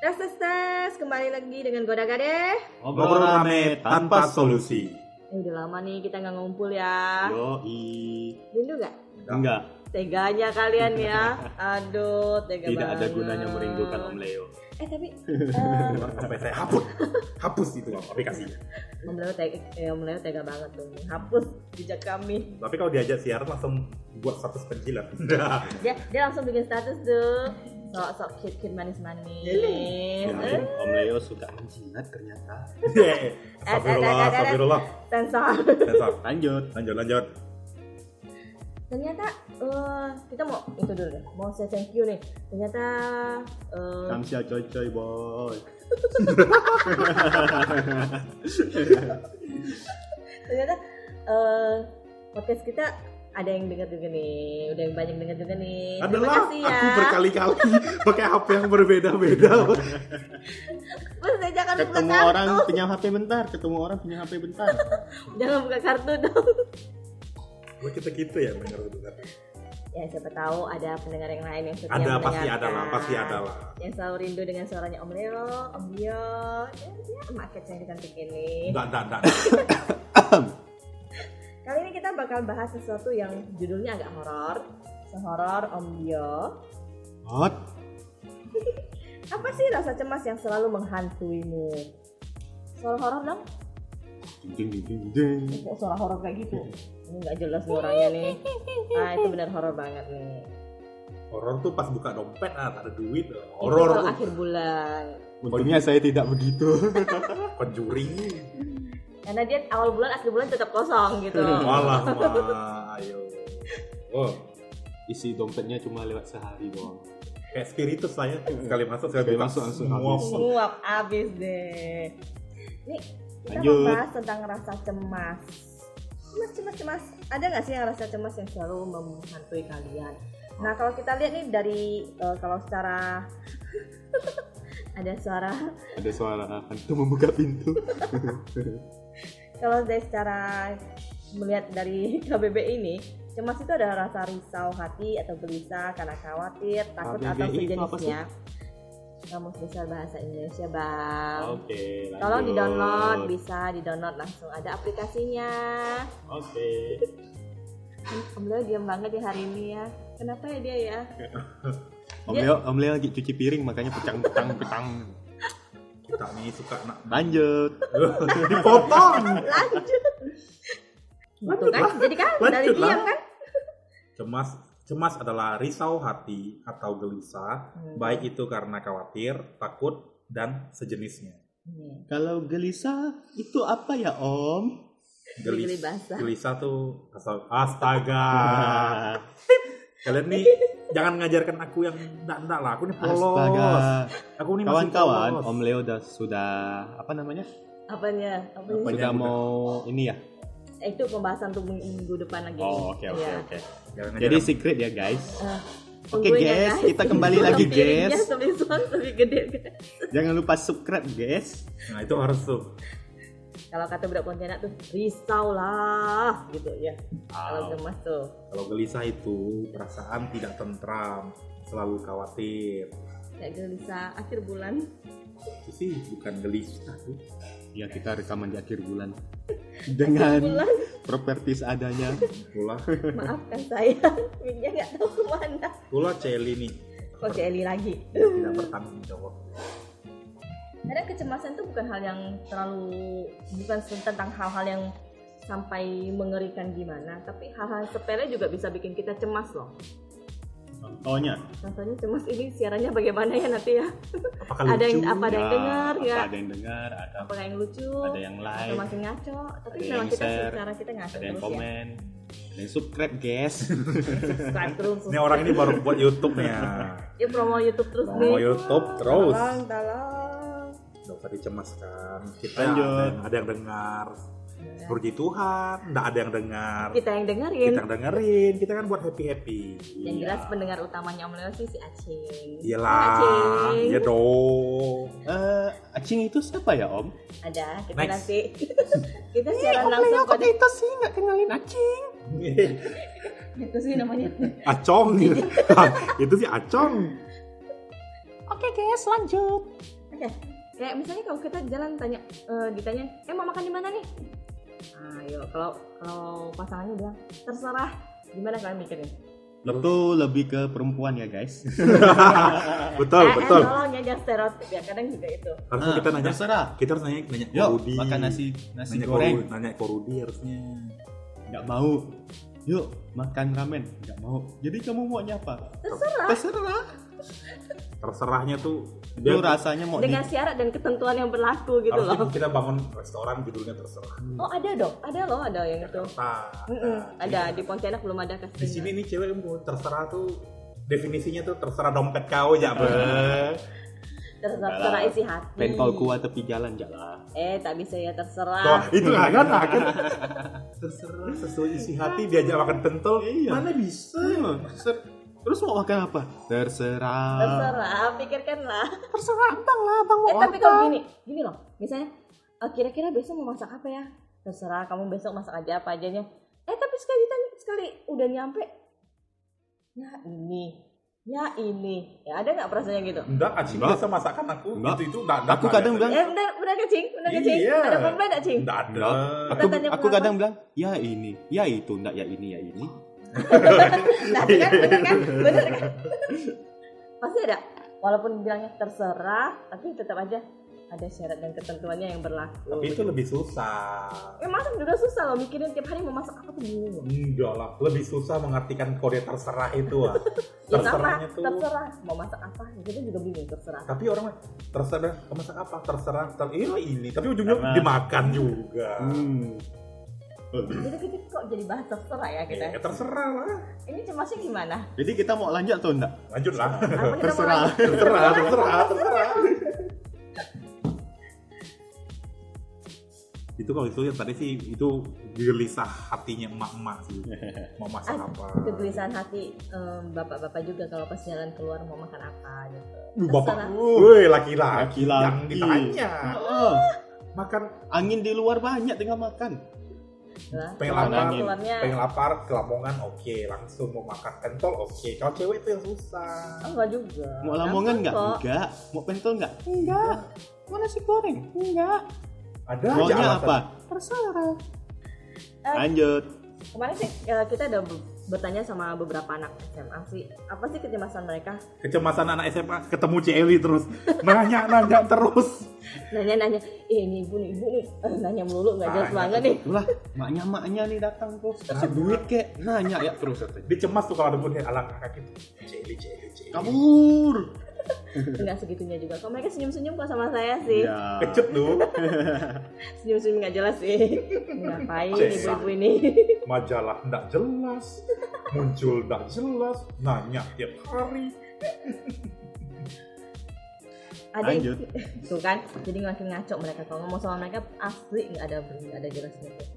Tes tes tes, kembali lagi dengan Goda Gade. Ngobrol rame tanpa solusi. Eh, udah lama nih kita nggak ngumpul ya. Yoi. Rindu gak? Enggak, Teganya kalian ya. Aduh, tega tidak ada banget. gunanya merindukan Om Leo. Eh tapi eh, sampai saya hapus hapus itu aplikasinya Om Leo tega, eh, Om Leo tega banget tuh. Hapus jejak kami. tapi kalau diajak siaran langsung buat status penjilat Dia dia langsung bikin status tuh. Sok sok kid kid manis manis. Ya, Eh, Om Leo suka menjilat ternyata. Astagfirullah Astagfirullah sensor. Sensor. Lanjut. lanjut lanjut ternyata eh, kita mau itu dulu deh mau say thank you nih ternyata eh, Kamsia coy coy boy. ternyata eh, podcast kita ada yang dengar juga nih udah yang banyak dengar juga nih. Terima adalah kasih ya. aku berkali-kali pakai HP yang berbeda-beda. Mas, saya jangan buka Ketemu kartu. orang punya HP bentar, ketemu orang punya HP bentar. jangan buka kartu dong. Wah, kita gitu ya dengar dengar ya siapa tahu ada pendengar yang lain yang setia ada pasti ada lah pasti ada lah. Yang selalu rindu dengan suaranya Om Leo, Om Dio, ya, ya maket yang cantik ini. enggak enggak enggak Kali ini kita bakal bahas sesuatu yang judulnya agak horor. Sehoror Om Dio. Hot. Apa sih rasa cemas yang selalu menghantuimu? Suara horor dong? Ding ding ding ding. Kok suara horor kayak gitu? Ini nggak jelas orangnya nih. Ah itu benar horor banget nih. horor tuh pas buka dompet ah ada duit Itu horor akhir bulan. Untungnya saya tidak begitu. conjuring Karena dia awal bulan akhir bulan tetap kosong gitu. malah mah ayo oh Isi dompetnya cuma lewat sehari doang. kayak spiritus lah ya sekali masuk sekali masuk langsung semua habis. Nguap abis deh. Nih kita Lanjut. membahas tentang rasa cemas. Cemas, cemas, cemas. Ada nggak sih yang rasa cemas yang selalu menghantui kalian? Nah kalau kita lihat nih dari eh, kalau secara ada suara, Ada suara hantu membuka pintu. kalau dari secara melihat dari KBB ini, cemas itu adalah rasa risau hati atau gelisah karena khawatir, takut atau apa sih? sejenisnya. Kamus Besar Bahasa Indonesia, Bang. Oke, lanjut. Tolong di download, bisa di download langsung ada aplikasinya. Oke. Om Leo diam banget ya hari ini ya. Kenapa ya dia ya? Om Leo, Om Leo lagi cuci piring makanya petang petang petang. Nih suka nak Lanjut. dipotong Lanjut. Gitu kan? Jadi kan Lanjut dari lah. diam kan? cemas cemas adalah risau hati atau gelisah Hmm. baik itu karena khawatir takut dan sejenisnya Hmm. Kalau gelisah itu apa ya Om? Basah. gelisah tuh asal astaga kalian nih jangan ngajarkan aku yang enggak enggak lah aku nih polos Astaga. aku nih masih Kawan-kawan, polos. Om Leo udah sudah apa namanya? Apanya? Apanya? Sudah yang mau ini ya? Eh, itu pembahasan untuk minggu depan lagi. Oh, oke oke Iya. oke. Jangan Jadi secret ya guys. Eh, Oke tungguin ya, guys, kita kembali lagi Piringnya guys. Lebih gede guys. Jangan lupa subscribe guys. nah itu harus tuh Kalau kata budak Pontianak tuh risau lah gitu ya. Kalau gemas tuh. kalau gelisah itu perasaan tidak tentram selalu khawatir Kayak gelisah akhir bulan. itu sih bukan gelisah tuh Ya kita rekaman di akhir bulan dengan Bulan. properti seadanya. pula Maafkan saya, mic-nya nggak tahu ke mana. pula Celi nih Kok Celi lagi? tidak bertanggung jawab Kadang kecemasan itu bukan hal yang terlalu bukan tentang hal-hal yang sampai mengerikan gimana, tapi hal-hal sepele juga bisa bikin kita cemas loh. Contohnya Contohnya cemas ini siarannya bagaimana ya nanti ya? apakah Ada yang apa ada yang ya, dengar apa ya? Ada yang dengar, ada Apakah yang lucu? ada yang like, makin ngaco? Tapi memang kita share, secara kita ngaco ada yang terus ya. komen, ada yang subscribe guys. Subscribe terus. ini orang ini baru buat YouTube nih ya Dia promo YouTube terus nih. mau YouTube terus Tolong, tolong. Gak usah dicemaskan kita Lanjut. ada yang, ada yang dengar Puji Tuhan, nggak ada yang dengar Kita yang dengerin. kita yang dengerin kita kan buat happy happy Yang jelas pendengar utamanya Om Leo sih si Acing. iyalah iya dong Eh, Acing itu siapa ya Om? Ada, kita Next. nanti kita siaran langsung pada itu sih nggak kenalin Acing. itu sih namanya. acong itu sih acong Oke guys, lanjut. Oke, kayak misalnya kalau kita jalan tanya, eh, ditanya, eh mau makan di mana nih? Ayo, kalau kalau pasangannya bilang terserah, gimana kalian mikirnya? Itu lebih ke perempuan ya guys. Betul, eh, betul. Eh, tolong ya jangan stereotip ya, kadang juga itu. Harusnya Ah, kita nanya, Terserah. kita harus nanya nanya Yuk, Korudi. makan nasi nasi nanya goreng. Koru- nanya Korudi harusnya. Nggak mau. Yuk, makan ramen. Nggak mau. Jadi kamu maunya apa? Terserah. Terserah. Terserahnya tuh Itu rasanya mau Dengan di... syarat dan ketentuan yang berlaku gitu harusnya loh. kita bangun restoran judulnya terserah. Oh ada dong, ada loh, ada yang itu. Jakarta. Mm-mm, Nah, ada di Pontianak belum ada Di castingnya. sini nih cewek mau terserah tuh definisinya tuh terserah dompet kau ya, Be. terserah, isi hati. Pentol kuah tepi jalan jalan. Eh tak bisa ya Tuh, terserah. itu nggak kan kan terserah sesuai isi hati diajak makan pentol Iya. mana bisa Hmm, ser- Terus mau makan apa? Terserah. Terserah, pikirkanlah. Terserah abang lah, abang Eh tapi kalau gini, gini loh, misalnya eh, kira-kira besok mau masak apa ya? Terserah, kamu besok masak aja apa ajanya. Eh tapi sekali tanya, sekali udah nyampe, ya ini, ya ini, ya ada nggak perasaannya gitu? enggak Enggak. biasa masakan aku Enggak. itu itu enggak, enggak Aku kadang bilang, Eh benar, benar gak cing? Benar gak cing? Iya. Ada komplain gak cing? enggak ada Enggak. Aku, aku kadang bilang, ya ini, ya itu, enggak ya ini, ya ini. Nah itu kan, bener kan? Bener kan? Pasti ada. Walaupun bilangnya terserah, tapi tetap aja ada syarat dan ketentuannya yang berlaku. tapi itu lebih susah Ya masak juga susah loh, mikirin tiap hari mau masak apa tuh bingung. enggak lah lebih susah mengartikan kode terserah itu ah Ya sama, terserahnya tuh terserah mau masak apa, kita juga bingung terserah. tapi orang terserah mau masak apa terserah ter iya ini tapi ujungnya dimakan juga Hmm. Jadi kita kok jadi bahas terserah ya kita. ya, terserah lah Ini cemasnya gimana? Jadi kita mau lanjut atau enggak? lanjut lah Terserah. terserah terserah terserah itu kalau itu yang tadi sih itu gelisah hatinya emak-emak sih mau masak Ah, apa Kegelisahan hati bapak-bapak juga kalau pas jalan keluar mau makan apa gitu. Uh, bapak Terserah. woi laki-laki Laki-laki. yang ditanya Oh, makan angin di luar banyak tinggal makan. Pengen lapar pengen lapar ke Lamongan oke langsung mau makan pentol oke kalau cewek itu yang susah Oh, enggak juga. Mau lamongan enggak? Enggak. Mau pentol enggak? Enggak. Mau nasi goreng? Enggak. ada aja Maunya apa? Terserah. Eh, Lanjut. Kemarin sih eh, kita udah be- bertanya sama beberapa anak SMA sih, apa sih kecemasan mereka? kecemasan anak SMA ketemu Celi terus nanya nanya terus Nanya-nanya, eh ini ibu nih, ibu nih, Eh, nanya melulu nggak jelas banget nih. Itulah, maknya maknya nih datang terus kasih duit kek nanya ya terus katanya. dia cemas tuh kalau ada pun alang kakak gitu Celi Celi Celi Kabur. Enggak segitunya juga. Kok mereka senyum-senyum kok sama saya sih? Ya. kecut tuh Senyum-senyum nggak jelas sih. Ngapain ibu-ibu ini? majalah ndak jelas muncul ndak jelas nanya tiap hari ada Lanjut. tuh kan jadi makin ngaco mereka kalau ngomong sama mereka asli nggak ada nggak ada jelasnya tuh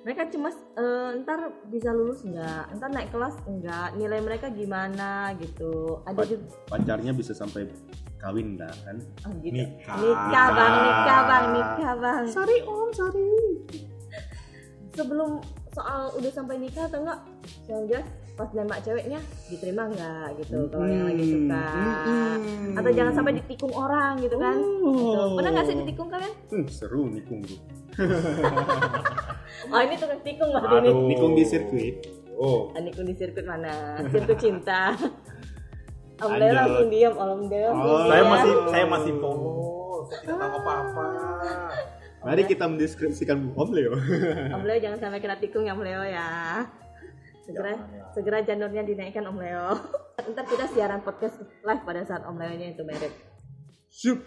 mereka cemas eh, ntar bisa lulus nggak ntar naik kelas nggak nilai mereka gimana gitu ada juga Pacarnya bisa sampai kawin dah kan? oh, gitu Nikah. nikah bang nikah bang nikah bang Sorry om, sorry. sebelum soal udah sampai nikah atau enggak yang jelas pas nembak ceweknya diterima nggak gitu kalau yang lagi suka Hmm. atau jangan sampai ditikung orang gitu kan Gitu. Oh. pernah nggak sih ditikung kalian Hmm, seru nikung bro. oh ini tukang tikung berarti ini Aduh. Nikung di sirkuit. oh. Ah, nikung di sirkuit mana? Sirkuit cinta. Om Leo langsung diam Om Leo Oh, saya diam. masih saya masih polos saya tidak tahu apa apa Mari kita mendeskripsikan Om Leo. Om Leo jangan sampai kena tikung ya Om Leo ya. Segera ya. segera janurnya dinaikkan Om Leo. Ntar kita siaran podcast live pada saat Om Leo nya itu merit. Syup.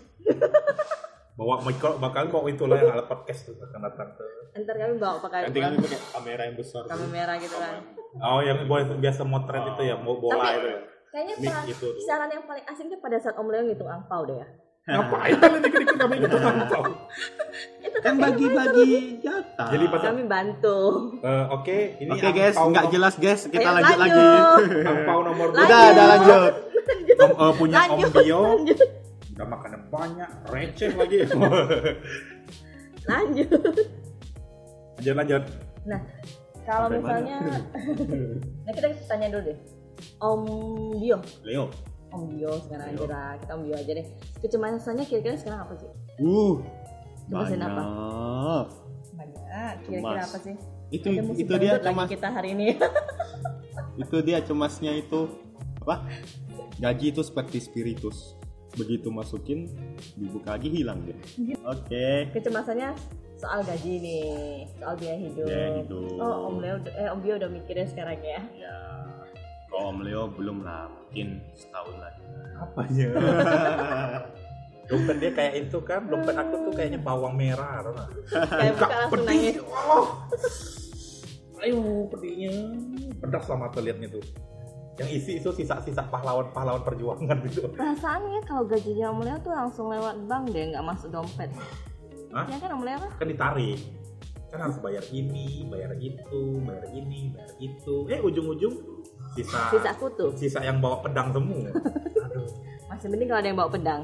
Bawa mikro bakal bawa itulah yang alat podcast tuh akan datang tuh ntar kami bawa pakai Nanti kami pakai kamera yang besar. kamera gitu kan. Oh yang boleh biasa motret itu ya mau bola Tapi- itu ya. kayaknya gitu tuh. siaran yang paling asing tuh pada saat Om Leo ngitung angpau deh ya. Ngapain kalian ikut-ikut kami gitu tahu Kan bagi-bagi jatah. jadi pas kami bantu. Eh, oke ini Oke guys, angpau nggak jelas guys. Kita Ayo, lanjut, lagi. angpau nomor dua Udah, udah lanjut. Om- eh, punya lanjut. Om Dio lanjut udah makannya banyak receh lagi. Lanjut. Lanjut lanjut. Nah kalau Sampai misalnya nah kita tanya dulu deh. Om Dio Leo. Om Bio sekarang aja lah. Kita Om Bio aja deh. Kecemasannya kira-kira sekarang apa sih? Uh, Cemasin banyak. apa? banyak. Kira-kira apa sih? Itu Ada itu dia cemas. kita hari ini. Itu dia cemasnya itu. Apa? Gaji itu seperti spiritus. Begitu masukin, dibuka lagi hilang dia. Oke. kecemasannya soal gaji nih soal biaya hidup, Biaya hidup. oh Om Leo eh Om Bio udah mikirin sekarang ya Ya. Kalau Om Leo belum lah, mungkin setahun lagi. Apanya? dompet dia kayak itu kan, dompet aku tuh kayaknya bawang merah, kayak buka langsung nangis Oh. Ayo pedihnya, pedas lah mata liatnya tuh. Yang isi itu sisa-sisa pahlawan-pahlawan perjuangan gitu. perasaannya kalau gajinya Om Leo tuh langsung lewat bank deh nggak masuk dompet Hah? ya kan Om Leo Kan ditarik. Kan harus bayar ini, bayar itu, bayar ini, bayar itu. Eh ujung-ujung sisa sisa kutu sisa yang bawa pedang semua. Aduh. masih mending kalau ada yang bawa pedang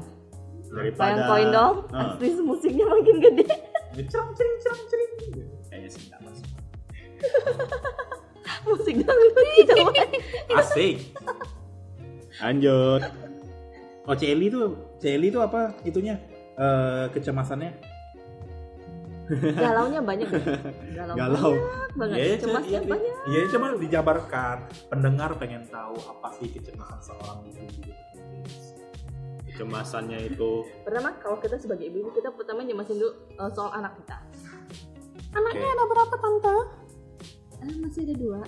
Daripada bayang koin dong asli musiknya makin gede Cerang cering cerang cering. kayaknya sih nggak masuk. musik dangdut coba Asik. Lanjut. Oh Celi tuh, Celi tuh apa itunya? Eh kecemasannya? galaunya banyak deh galau, Galau. banyak banget Iya, cemasnya iya, banyak Iya, cuma dijabarkan. Pendengar pengen tahu apa sih kecemasan seorang ibu. Kecemasannya itu pertama kalau kita sebagai ibu kita pertama nyemasin dulu uh, soal anak kita anaknya Oke. ada berapa tante ah, masih ada dua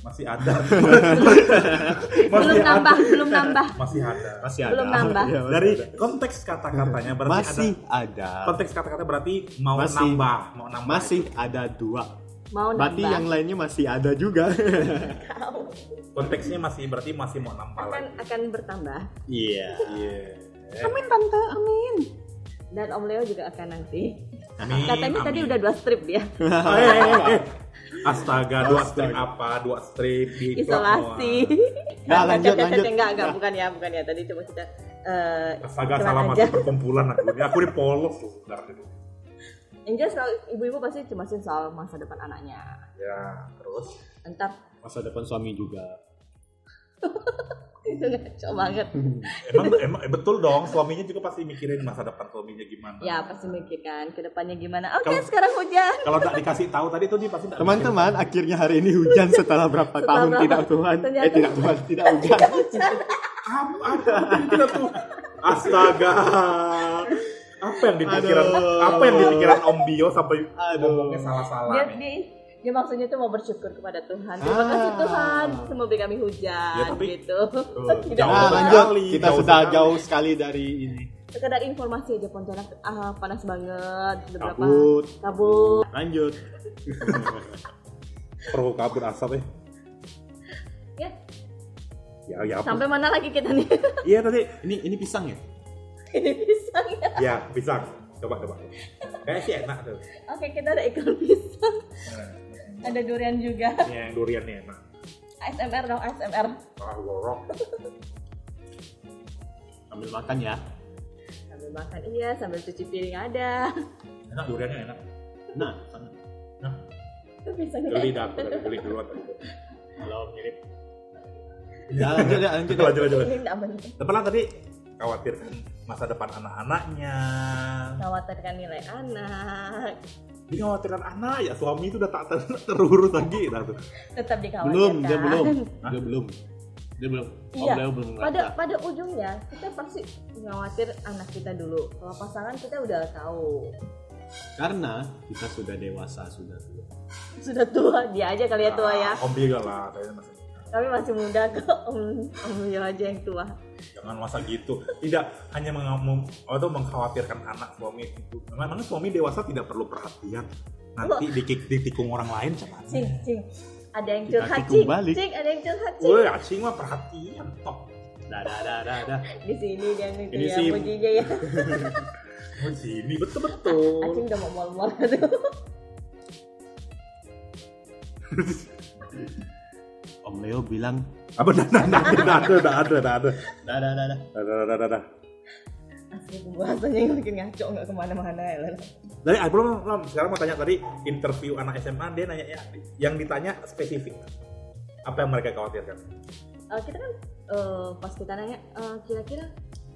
Masih ada. belum masih nambah ada. belum nambah Masih ada. masih ada. Belum nambah. Iya, masih Dari ada. konteks kata-katanya berarti masih ada. ada. Konteks kata-kata berarti mau Masih. nambah, mau nambah. Masih ada dua. mau Berarti nambah yang lainnya masih ada juga. Konteksnya masih berarti masih mau nambah akan lagi. akan bertambah Iya. Iya. amin tante amin dan Om Leo juga akan nanti Amin, katanya amin. tadi udah dua strip dia Eh, eh, eh, eh. Astaga, dua strip apa? Dua strip di isolasi Nah, lanjut, Enggak, lanjut. enggak enggak bukan ya bukan ya tadi cuma kita eh Astaga, salah aja. masuk perkumpulan aku. Aku di polos tuh. Bentar dulu. kalau ibu-ibu pasti cemasin soal masa depan anaknya Ya, terus entar Masa depan suami juga. itu ngaco banget emang emang eh, betul dong suaminya juga pasti mikirin masa depan suaminya gimana. ya pasti mikirkan ke depannya gimana oke Kalau- sekarang hujan Kalau nggak dikasih tahu tadi tuh dia pasti Teman-teman, akhirnya hari ini hujan setelah berapa Setelah tahun berapa- tidak Tuhan? Ternyata- Eh tidak Tuhan, tidak hujan. Apa tidak tuh? Astaga. Apa yang dipikiran Aduh. apa yang dipikiran Om Bio sampai Aduh. ngomongnya salah-salah dia, dia maksudnya tuh mau bersyukur kepada Tuhan terima Ah. kasih Tuhan semua beri kami hujan Ya, tapi- gitu tidak jauh Nah, lanjut. sekali, Kita jauh sudah sekali. jauh sekali dari ini. sekedar informasi aja Pontianak ah, panas banget beberapa Kabut. kabut Lanjut. Perlu kabut asap eh. ya Ya, ya. apa? sampai mana lagi kita nih Iya tadi. Ini ini pisang ya? ini pisang ya Ya, pisang. Coba coba. Kayak sih enak tuh. oke kita ada iklan pisang Nah, ada durian juga ini yang durian nih enak. ASMR dong ASMR Ah, gorok. Ambil makan ya. sambil makan iya sambil cuci piring ada Enak duriannya enak. Nah, Nah, itu pisang geli dah geli duluan kalau mirip. Ya, lanjut ya, lanjut ya. Lanjut lanjut. Depan tadi khawatirkan masa depan anak-anaknya. khawatirkan nilai anak Dia khawatirkan anak ya suami itu udah tak ter terurus lagi dah tuh. tetap dikhawatirkan Belum, dia belum. Hah? Dia belum. Dia belum. Iya. Leo belum pada pada ujungnya kita pasti khawatir anak kita dulu kalau pasangan kita udah tahu Karena kita sudah dewasa, sudah tua. sudah tua dia aja kali ya tua ya Ah, Om Biga lah, kayaknya masih. Kami masih muda kok om om Yo aja yang tua Jangan masa gitu. Tidak hanya meng atau mengkhawatirkan anak suami itu. Memang suami dewasa tidak perlu perhatian. Nanti dikik ditikung orang lain cuman. cing cing ada yang curhat cing cing ada yang curhat cing Woi, acing mah perhatian tok. Dah, dah, dah, dah, dah. di sini dia itu Ini ya sih- mujinya ya Oh, sini betul-betul. acing udah mau mal-mal tuh Om Leo bilang, Apa dah dah dah dah ada dah ada dah ada. dah, dah, dah, dah. Dah dah dah dah dah. asli pembahasannya yang makin ngaco nggak ke mana-mana ya. Dari ah, belum. Sekarang mau tanya tadi interview anak SMA dia nanya ya, yang ditanya spesifik. Apa yang mereka khawatirkan? eh, kita kan eh, pas kita nanya eh, kira-kira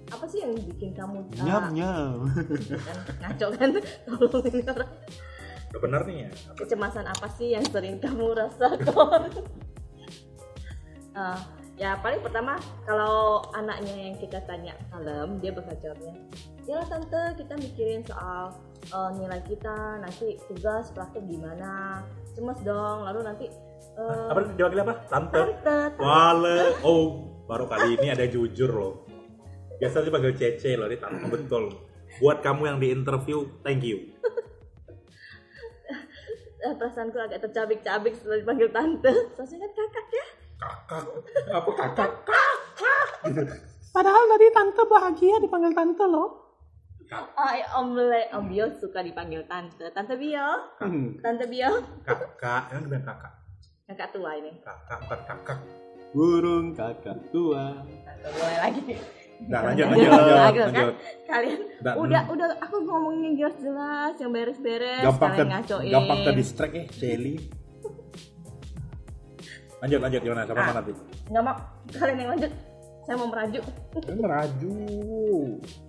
apa sih yang bikin kamu eh, nyam nyam kan ngaco kan tolong ini orang Udah bener nih ya. Apa? kecemasan apa sih yang sering kamu rasakan Eh, ya paling pertama kalau anaknya yang kita tanya kalem dia bakal jawabnya ya tante kita mikirin soal eh, nilai kita nanti tugas praktek gimana cemas dong lalu nanti eh, Apa dipanggil apa? Tante. tante tante. Wale. Oh, baru kali ini ada jujur loh. Biasanya dipanggil Cece loh, ini tante betul. Buat kamu yang di interview, thank you. Perasaanku agak tercabik-cabik setelah dipanggil tante soalnya kan kakak ya Kakak. Apa kakak? padahal tadi tante bahagia dipanggil tante loh Ay, om Le, om Bio suka dipanggil tante tante Bio tante Bio Kakak. Yang bilang kakak. kakak tua ini Kakak bukan kakak. burung kakak tua Tante, mulai lagi Nah, lanjut, Lanjut, lanjut, lanjut, lanjut, kan? lanjut. kalian Nggak, udah udah aku ngomongin jelas-jelas yang beres-beres Gampang kalian ngacoin gampang ke distract ya, Celi. Lanjut, lanjut gimana? Sama Ah. mana nanti? nggak mau kalian yang lanjut saya mau merajuk Meraju.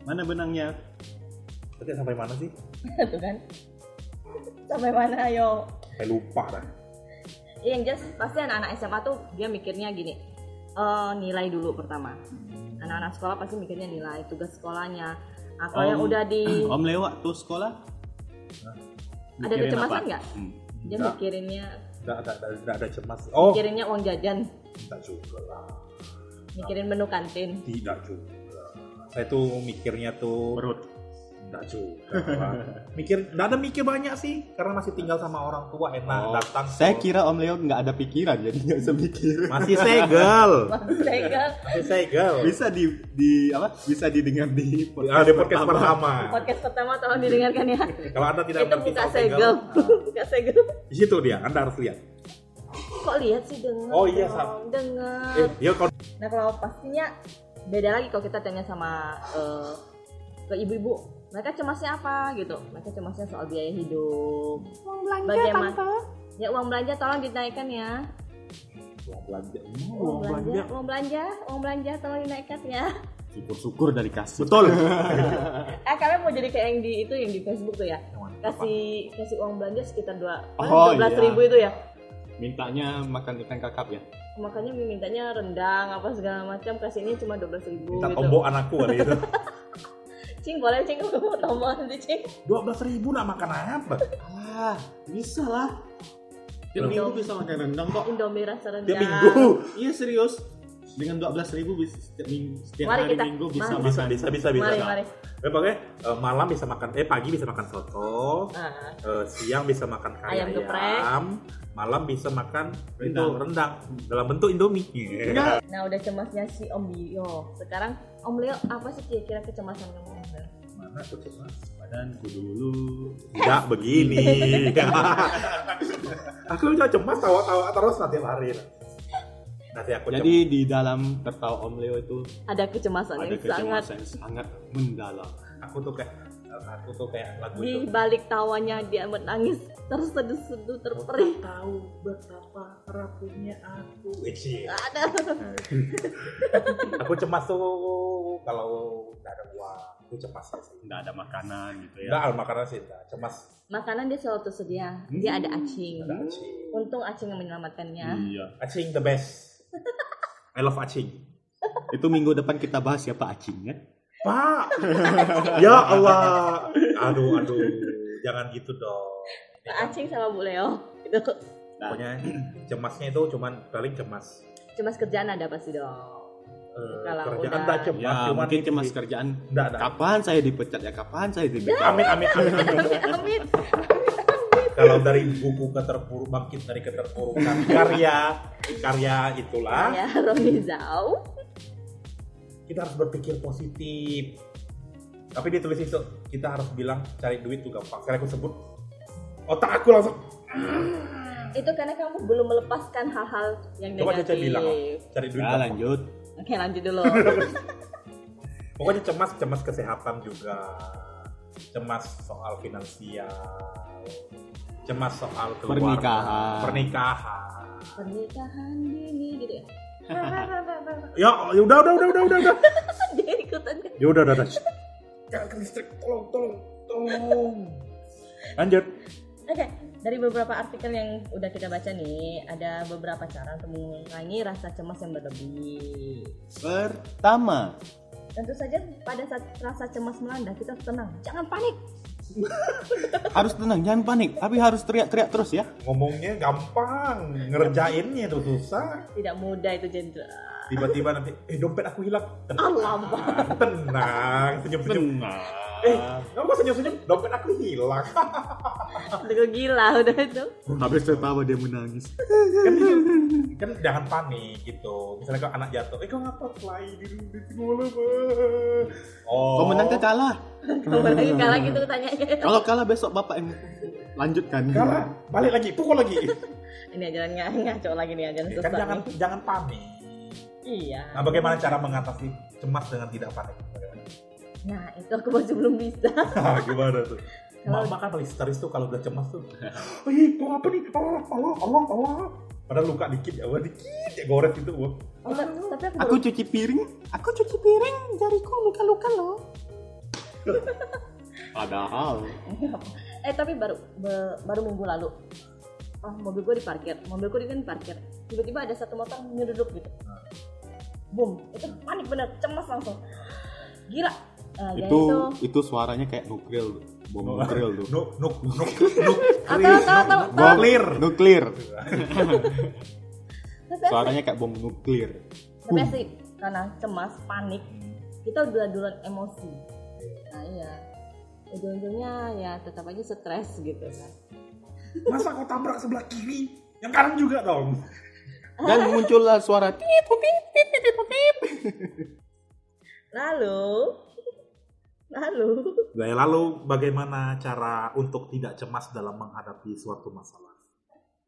mana benangnya Tadi sampai mana sih? tuh kan sampai mana ayo Saya lupa dah. Iya, yang jelas pasti anak-anak SMA tuh dia mikirnya gini eh, nilai dulu pertama anak-anak sekolah pasti mikirnya nilai tugas sekolahnya nah, kalau yang udah di om lewat tuh sekolah Ada Mikirin kecemasan apa? nggak? Hmm. dia mikirinnya Enggak ada, ada, ada, ada cemas. Oh, mikirinnya uang jajan tidak juga lah. mikirin menu kantin Tidak juga. Saya tuh mikirnya tuh perut Enggak juga. mikir, enggak ada mikir banyak sih, karena masih tinggal sama orang tua enak Oh, datang. saya kira om Leo nggak ada pikiran jadi nggak bisa mikir. Masih segel, Sega masih segel. bisa di di apa bisa didengar di Ah, di podcast pertama. podcast pertama tolong didengarkan ya. Kalau anda tidak itu buka segel. buka segel. Di situ dia, anda harus lihat. kok lihat sih dengar Oh, iya, dong, dengar Eh, dia kalau Nah kalau pastinya beda lagi kalau kita tanya sama eh, ke ibu-ibu, mereka cemasnya apa gitu? Mereka cemasnya soal biaya hidup. uang belanja Bagaimana? tante Ya uang belanja tolong dinaikkan ya. uang belanja, Hmm, Uang belanja, uang belanja, uang belanja tolong dinaikkan ya. syukur-syukur dari kasih Betul. Eh kalian mau jadi kayak yang di itu yang di Facebook tuh ya? Apa? Kasih kasih uang belanja sekitar dua Oh, dua belas iya. ribu itu ya. mintanya makan ikan kakap ya Makanya mintanya rendang apa segala macam kasih ini cuma dua belas ribu Minta gitu. anakku kali itu. Cing boleh cing kamu mau tombol nanti cing. Dua belas ribu nak makan apa? ah bisa lah tiap minggu bisa makan rendang kok Indomie rasa rendang. Tiap minggu. iya serius dengan 12.000 ribu bisa setiap minggu setiap Mari hari kita- minggu bisa mari. Bisa, makan bisa, bisa, bisa. Mari mari. Eh, pokoknya eh, malam bisa makan, eh pagi bisa makan soto, Nah, eh, siang bisa makan kari Ayam ayam, geprek. malam bisa makan Rendang. rendang dalam bentuk indomie. enggak Nah udah cemasnya si Om Bio. Sekarang Om Leo apa sih kira-kira kecemasan kamu? Mana tuh cemas? badanku dulu Tidak begini. aku udah cemas tawa-tawa terus nanti lari. Nanti aku jadi di dalam tertawa om Leo itu Ada kecemasan ada yang sangat kecemasan yang sangat mendalam aku tuh kayak aku tuh kayak lagu di itu. balik tawanya dia menangis terseduh-seduh terperih. tahu betapa rapuhnya aku. Ada. aku cemas tuh kalau nggak ada uang. Aku cemas ya sih. nggak ada makanan gitu ya Nggak al makanan sih, nggak. cemas. Makanan dia selalu tersedia. Dia ada acing. Ada acing. Untung acing yang menyelamatkannya. iya Acing the best. I love acing. itu minggu depan kita bahas siapa acing ya Pak, ya Allah, aduh aduh, jangan gitu dong. Acing sama Bu Leo. Itu Pokoknya cemasnya itu cuman paling cemas. cemas kerjaan ada pasti dong. Eh, Kalau kerjaan udah- tak cemas, ya cuman mungkin itu cemas sih. kerjaan Nggak, nggak. kapan saya dipecat ya kapan saya dipecat Amin amin amin. amin. Amin amin. Kalau dari buku keterpuruk bangkit dari keterpurukan karya karya itulah Ya Roni Zau. kita harus berpikir positif. Tapi ditulis itu kita harus bilang cari duit tuh gampang. Sekali aku sebut otak aku langsung Itu karena kamu belum melepaskan hal-hal yang coba negatif. Caca bilang cari duit. gampang. lanjut Oke lanjut dulu. Pokoknya cemas cemas kesehatan juga, cemas soal finansial, cemas soal keluarga, Pernikahan. pernikahan. Pernikahan dini gitu ya. Ya, ya udah, udah, udah, udah, udah, udah. Dia ikutan. Ya udah, udah, udah. Jangan ke listrik, tolong, tolong, tolong. Lanjut. Oke, dari beberapa artikel yang udah kita baca nih, ada beberapa cara untuk mengurangi rasa cemas yang berlebih. Pertama, Tentu saja pada saat rasa cemas melanda kita harus tenang, jangan panik. Harus tenang, jangan panik, tapi harus teriak-teriak terus ya. Ngomongnya gampang, ngerjainnya itu susah. Tidak mudah itu jenderal. Tiba-tiba nanti, eh dompet aku hilang. Allah, Tenang, tenang, senyum-senyum. Eh, kamu kok senyum-senyum? Dompet aku hilang. udah gila udah itu. Habis tertawa dia menangis. kan, kan jangan panik gitu. Misalnya kalau anak jatuh, eh kau ngapa fly di di sekolah, Pak? Oh. Kau menang ke kalah. Kamu lagi kalah gitu tanyanya. Kalau kalah besok bapak yang lanjutkan. Kalah, balik lagi, pukul lagi. Ini jangan ng- ngaco lagi nih, jangan kan susah. jangan nih. jangan panik. Iya. Nah, bagaimana cara mengatasi cemas dengan tidak panik? Bagaimana? Nah, itu aku masih belum bisa. Gimana tuh? Kalau- Mama kan paling histeris tuh kalau udah cemas tuh. Oh iya, mau apa nih? Allah, Allah, Allah, Allah. Padahal luka dikit ya, wah dikit ya gores itu. Wah. Oh, tapi aku, Aku cuci piring, aku cuci piring, jariku luka-luka loh. Padahal. Eh tapi baru be- baru minggu lalu. Oh mobil gue diparkir. Mobilku di kan parkir. Tiba-tiba ada satu motor nyeruduk gitu. Boom. Itu panik bener. Cemas langsung. Gila. Nah, ya itu itu. suaranya kayak nuklir, bom nuklir tuh. Nuk, nuk, nuk, nuk, tahu, tahu, tahu, tahu. nuklir. Nuklir. Suaranya kayak bom nuklir. tapi asli karena cemas panik. Kita udah duluan emosi nah iya ujung-ujungnya ya tetap aja stres gitu kan Masa kau tabrak sebelah kiri? Yang kanan juga dong. Dan muncullah suara tit pip pip pip pip pip. lalu lalu Nah, lalu bagaimana cara untuk tidak cemas dalam menghadapi suatu masalah?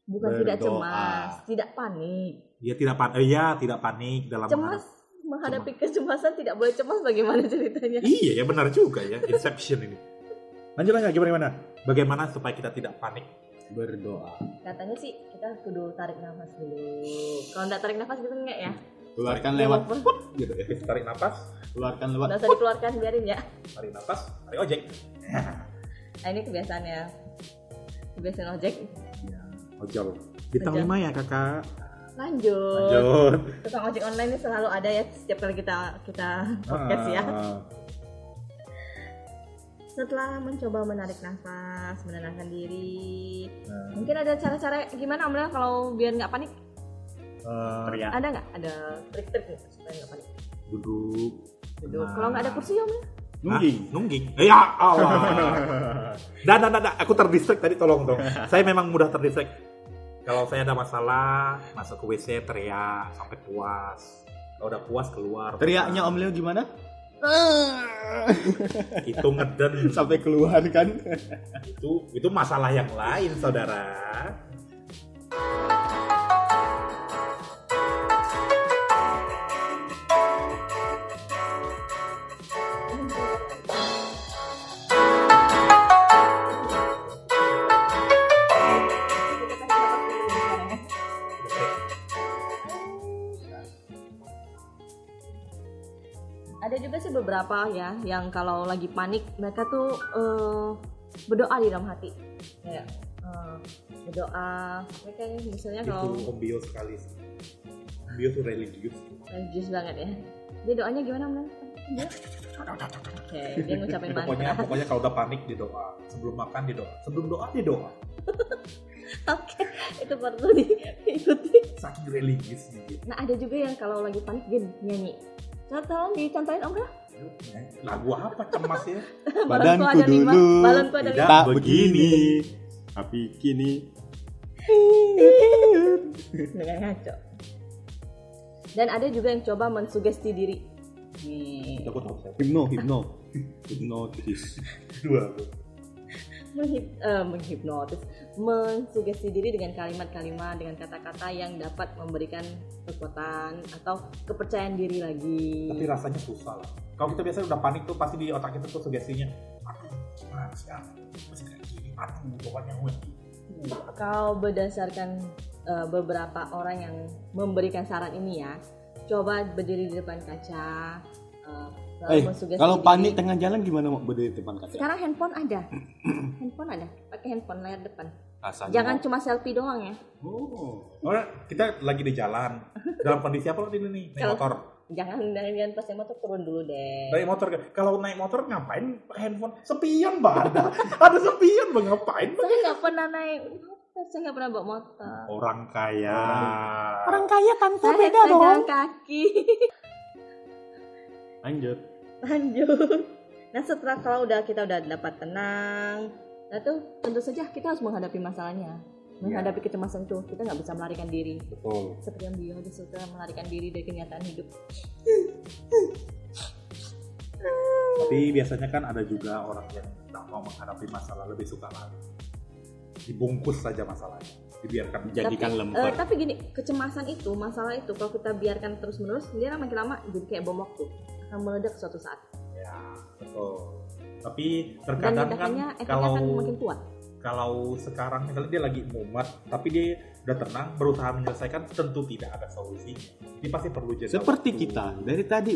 bukan tidak Berdoa. cemas tidak panik Ya tidak panik, eh, ya tidak panik dalam cemas menghadapi kecemasan tidak boleh cemas bagaimana ceritanya Iya ya benar juga ya Inception ini. Lanjut lanjut gimana gimana? Bagaimana supaya kita tidak panik? Berdoa. katanya sih kita kudu tarik nafas dulu kalau nggak tarik nafas gitu enggak ya Keluarkan lewat Walaupun- put gitu ya. Tarik nafas, Keluarkan lewat nggak usah dikeluarkan biarin ya tarik nafas, tarik ojek. nah, ini kebiasaannya kebiasaan ojek Ojol. Bintang lima ya kakak. Lanjut Lanjut. tukang ojek online ini selalu ada ya setiap kali kita kita podcast ya Ah. setelah mencoba menarik nafas menenangkan diri Nah, mungkin ada cara-cara gimana Amel kalau biar nggak panik eh, teriak. ada nggak ada trik-trik nih supaya nggak panik duduk. duduk Nah. kalau nggak ada kursi Amel Nungging. Ah, nungging. Ya Allah. Dah, dah, dah, dah. Aku terdistract tadi tolong dong. Saya memang mudah terdistract. Kalau saya ada masalah, masuk ke WC teriak sampai puas. Kalau udah puas keluar. Teriaknya Om Leo gimana? Itu ngeden. Sampai keluar kan? itu itu masalah yang lain, saudara. Beberapa ya yang kalau lagi panik mereka tuh eh, berdoa di dalam hati eh, berdoa mereka misalnya kalau Itu sekali. Om Bio tuh religius. religius banget ya dia doanya gimana men dia oke dia ngucapin Pokoknya mantra pokoknya kalau udah panik dia doa. Sebelum makan dia doa. Sebelum doa dia doa. oke itu perlu diikuti Saking religius gitu. nah ada juga yang kalau lagi panik dia nyanyi Coba tolong dicontohin om Kak. Lagu apa cemas ya? Balonku Badanku ada lima, dulu balonku ada tidak lima. tak begini. begini. Tapi kini dengan ngaco. Dan ada juga yang coba mensugesti diri. Nih, Aku tahu hipno, hipno. Hipnotis. Dua. Menghip, eh, menghipnotis, mensugesti diri dengan kalimat-kalimat, dengan kata-kata yang dapat memberikan kekuatan atau kepercayaan diri lagi. Tapi rasanya susah lah. Kalau kita biasanya udah panik tuh pasti di otak kita tuh sugestinya. Aduh, gimana ah? Masih kayak gini. Aduh, pokoknya gue. Kalau berdasarkan eh, beberapa orang yang memberikan saran ini ya coba berdiri di depan kaca lalu Eh, kalau diri. panik tengah jalan gimana mau berdiri di depan kaca? sekarang handphone ada handphone ada pakai handphone layar depan Rasanya jangan mau- cuma selfie doang ya Oh. Oh, kita lagi di jalan. Dalam kondisi apa waktu ini nih? Naik motor. jangan jangan pas naik motor turun dulu deh Naik motor. Kalau naik motor ngapain pakai handphone? Sepian bah ada. ada sepian bah ngapain? saya nggak pernah naik saya nggak pernah bawa motor Orang kaya. kaya tante saya pedagang kaki Lanjut. lanjut nah setelah kalau udah kita udah dapat tenang nah tuh tentu saja kita harus menghadapi masalahnya menghadapi kecemasan itu kita nggak bisa melarikan diri Betul. seperti yang dia suka melarikan diri dari kenyataan hidup Tapi biasanya kan ada juga orang yang tak mau menghadapi masalah lebih suka lari. Dibungkus saja masalahnya. Dibiarkan Jadikan tapi, eh, tapi gini kecemasan itu masalah itu kalau kita biarkan terus menerus dia makin lama jadi kayak bom waktu akan meledak suatu saat Ya, betul. Tapi dan terkadang kan ledakannya efeknya kalau akan makin kuat kalau sekarang misalnya dia lagi mumet, tapi dia udah tenang, berusaha menyelesaikan, tentu tidak ada solusinya. Ini pasti perlu jeda. Seperti waktu. kita dari tadi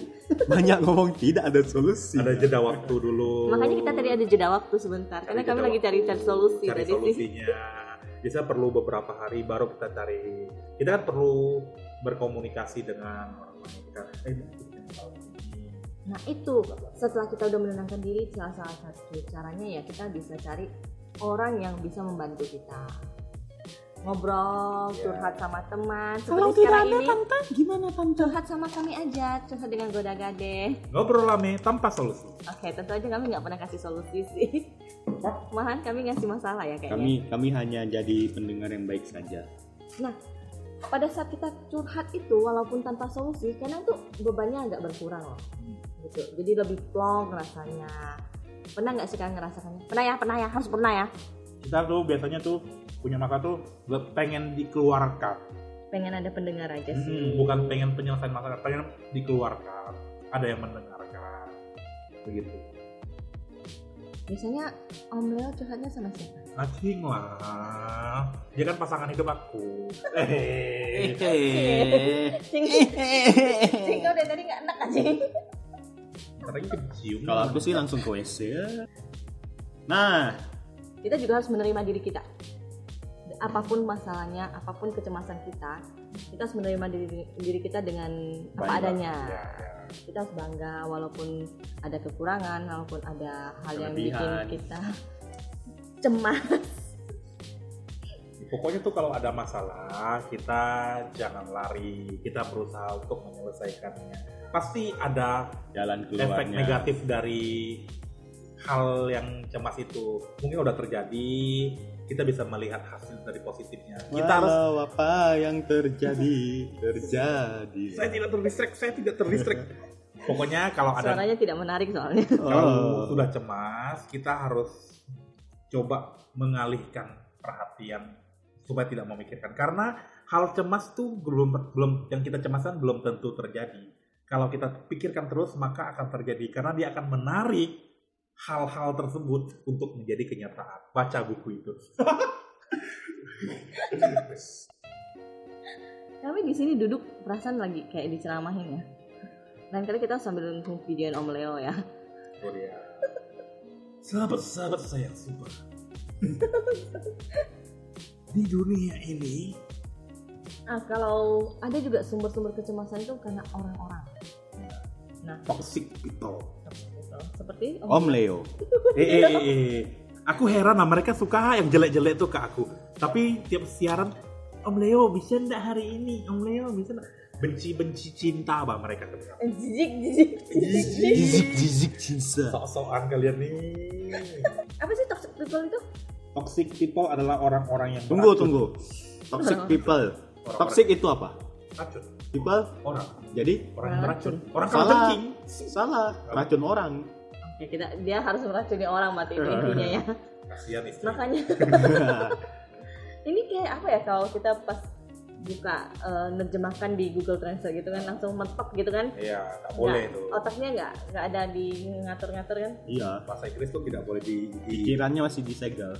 banyak ngomong tidak ada solusi. Ada jeda waktu dulu. makanya kita tadi ada jeda waktu sebentar karena kami lagi waktu. cari cari solusi cari tadi sih solusinya. Bisa perlu beberapa hari baru kita cari. Kita kan perlu berkomunikasi dengan orang lain. Kan, eh, kalau. Nah itu setelah kita udah menenangkan diri salah salah satu caranya ya kita bisa cari orang yang bisa membantu kita ngobrol Ya. curhat sama teman Kalau seperti tidak sekarang ada ini tante, gimana tante? curhat sama kami aja curhat dengan goda gade Ngobrol rame tanpa solusi. oke tentu aja kami nggak pernah kasih solusi sih malahan kami ngasih masalah ya kayaknya Kami kami hanya jadi pendengar yang baik saja. pada saat kita curhat itu walaupun tanpa solusi kadang tuh bebannya agak berkurang loh gitu jadi lebih plong rasanya pernah nggak sih kalian ngerasakannya pernah ya pernah ya harus pernah ya Kita tuh biasanya tuh punya maka tuh pengen dikeluarkan. pengen ada pendengar aja Hmm, sih bukan pengen penyelesaian masalah, pengen dikeluarkan. Ada yang mendengarkan. Begitu. biasanya Om Leo curhatnya sama siapa? Acing lah. Dia kan pasangan hidup aku. Eh. Cing, dari tadi nggak enak aja. Kecium. Kalau aku sih langsung ke WC. Nah, Kita juga harus menerima diri kita. Apa pun masalahnya, apa pun kecemasan kita, kita harus menerima diri, diri kita dengan apa Baik, adanya. Ya, ya. Kita harus bangga walaupun ada kekurangan, walaupun ada hal yang bikin kita cemas. Pokoknya tuh kalau ada masalah, kita jangan lari. Kita berusaha untuk menyelesaikannya. Pasti ada jalan efek negatif dari hal yang cemas itu. Mungkin udah terjadi, kita bisa melihat hasil dari positifnya. Kita harus Walau apa yang terjadi terjadi. saya tidak terdistract, saya tidak terdistract. Pokoknya kalau ada Suaranya tidak menarik soalnya. kalau Oh. sudah cemas, kita harus coba mengalihkan perhatian supaya tidak memikirkan. Karena hal cemas tuh belum belum yang kita cemaskan belum tentu terjadi. Kalau kita pikirkan terus maka akan terjadi karena dia akan menarik hal-hal tersebut untuk menjadi kenyataan. Baca buku itu. Kami di sini duduk perasaan lagi kayak diceramahin ya. Lain kali kita sambil nonton videoin Om Leo ya. Korea. Sahabat-sahabat saya semua. Di dunia ini Ah, kalau ada juga sumber-sumber kecemasan itu karena orang-orang. toxic people. Seperti Om Leo. eh, eh, eh, eh. Aku heran lah mereka suka yang jelek-jelek tuh ke aku. Tapi tiap siaran Om Leo bisa ndak hari ini? Om Leo bisa ndak? Benci-benci cinta bang mereka tuh. jijik jijik. Jizik jizik cinta. Sok-sokan kalian nih. Apa sih toxic people itu? Toxic people adalah orang-orang yang Tunggu beracun. tunggu. Toxic people. Orang-orang Toxic itu apa? racun. People Orang, jadi orang Orang racun. Orang kalau Salah. kencing. salah racun orang. Ya kita dia harus meracuni orang mati itu intinya ya. Kasihan istri. Makanya ini kayak apa ya kalau kita pas buka eh, nerjemahkan di Google Translate gitu kan langsung mentok gitu kan. Iya, nggak boleh tuh. Otaknya nggak nggak ada di ngatur-ngatur kan. iya. Bahasa Inggris tuh tidak boleh di, di Pikirannya masih disegel.